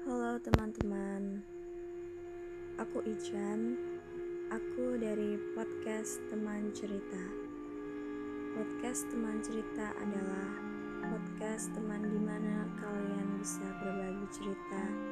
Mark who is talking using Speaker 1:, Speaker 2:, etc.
Speaker 1: Halo teman-teman, aku Ijan. Aku dari podcast Teman Cerita. Podcast Teman Cerita adalah podcast teman di mana kalian bisa berbagi cerita